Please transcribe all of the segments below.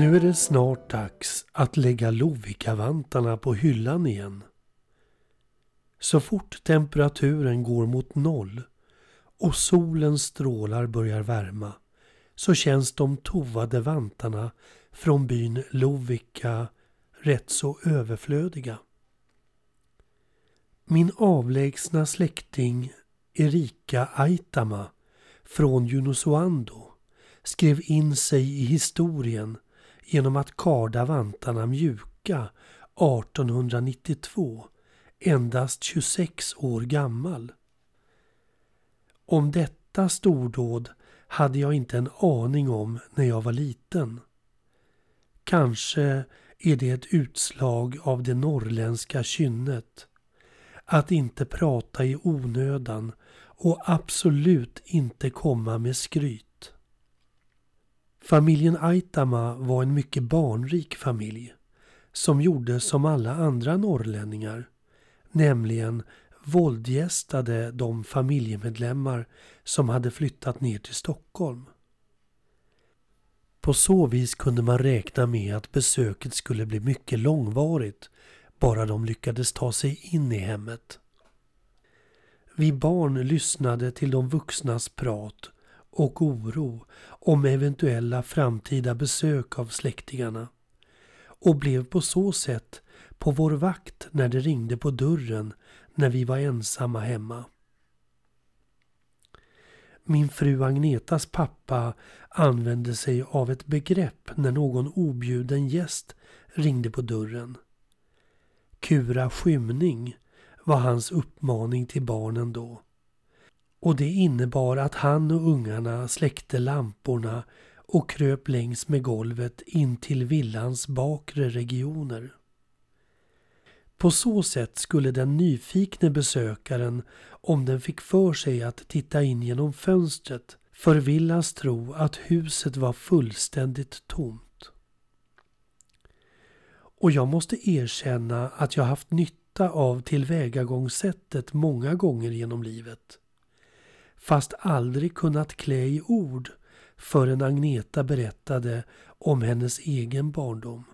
Nu är det snart dags att lägga Lovikkavantarna på hyllan igen. Så fort temperaturen går mot noll och solens strålar börjar värma så känns de tovade vantarna från byn Lovikka rätt så överflödiga. Min avlägsna släkting Erika Aitama från Junosuando skrev in sig i historien genom att karda vantarna mjuka 1892, endast 26 år gammal. Om detta stordåd hade jag inte en aning om när jag var liten. Kanske är det ett utslag av det norrländska kynnet. Att inte prata i onödan och absolut inte komma med skryt. Familjen Aitama var en mycket barnrik familj som gjorde som alla andra norrlänningar, nämligen våldgästade de familjemedlemmar som hade flyttat ner till Stockholm. På så vis kunde man räkna med att besöket skulle bli mycket långvarigt bara de lyckades ta sig in i hemmet. Vi barn lyssnade till de vuxnas prat och oro om eventuella framtida besök av släktingarna och blev på så sätt på vår vakt när det ringde på dörren när vi var ensamma hemma. Min fru Agnetas pappa använde sig av ett begrepp när någon objuden gäst ringde på dörren. Kura skymning var hans uppmaning till barnen då. Och det innebar att han och ungarna släckte lamporna och kröp längs med golvet in till villans bakre regioner. På så sätt skulle den nyfikne besökaren, om den fick för sig att titta in genom fönstret, förvillas tro att huset var fullständigt tomt. Och jag måste erkänna att jag haft nytta av tillvägagångssättet många gånger genom livet. Fast aldrig kunnat klä i ord förrän Agneta berättade om hennes egen barndom.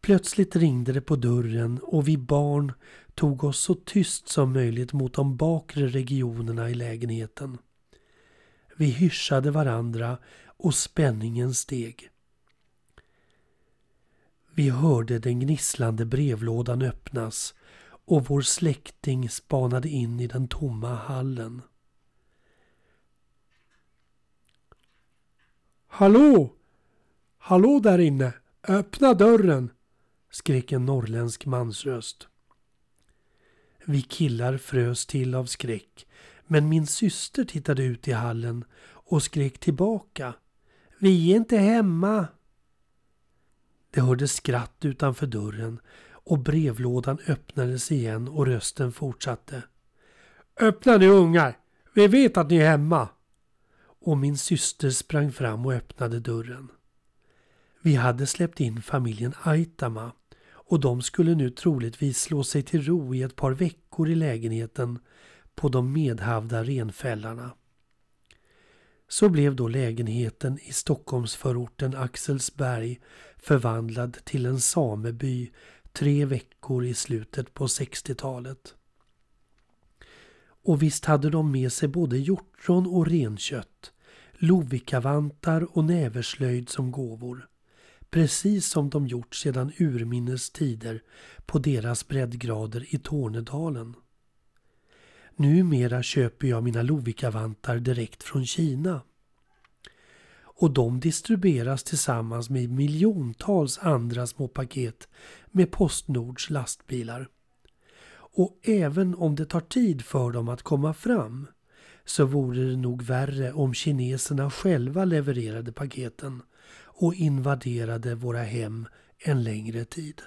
Plötsligt ringde det på dörren och vi barn tog oss så tyst som möjligt mot de bakre regionerna i lägenheten. Vi hyschade varandra och spänningen steg. Vi hörde den gnisslande brevlådan öppnas och vår släkting spanade in i den tomma hallen. Hallå! Hallå där inne! Öppna dörren! skrek en norrländsk mansröst. Vi killar frös till av skräck men min syster tittade ut i hallen och skrek tillbaka. Vi är inte hemma! Det hördes skratt utanför dörren och brevlådan öppnades igen och rösten fortsatte. Öppna nu ungar! Vi vet att ni är hemma! Och min syster sprang fram och öppnade dörren. Vi hade släppt in familjen Aitama och de skulle nu troligtvis slå sig till ro i ett par veckor i lägenheten på de medhavda renfällarna. Så blev då lägenheten i Stockholmsförorten Axelsberg förvandlad till en sameby tre veckor i slutet på 60-talet. Och visst hade de med sig både hjortron och renkött, lovikavantar och näverslöjd som gåvor precis som de gjort sedan urminnes tider på deras breddgrader i Tornedalen. Numera köper jag mina Lovikavantar direkt från Kina. Och de distribueras tillsammans med miljontals andra små paket med Postnords lastbilar. Och även om det tar tid för dem att komma fram så vore det nog värre om kineserna själva levererade paketen och invaderade våra hem en längre tid.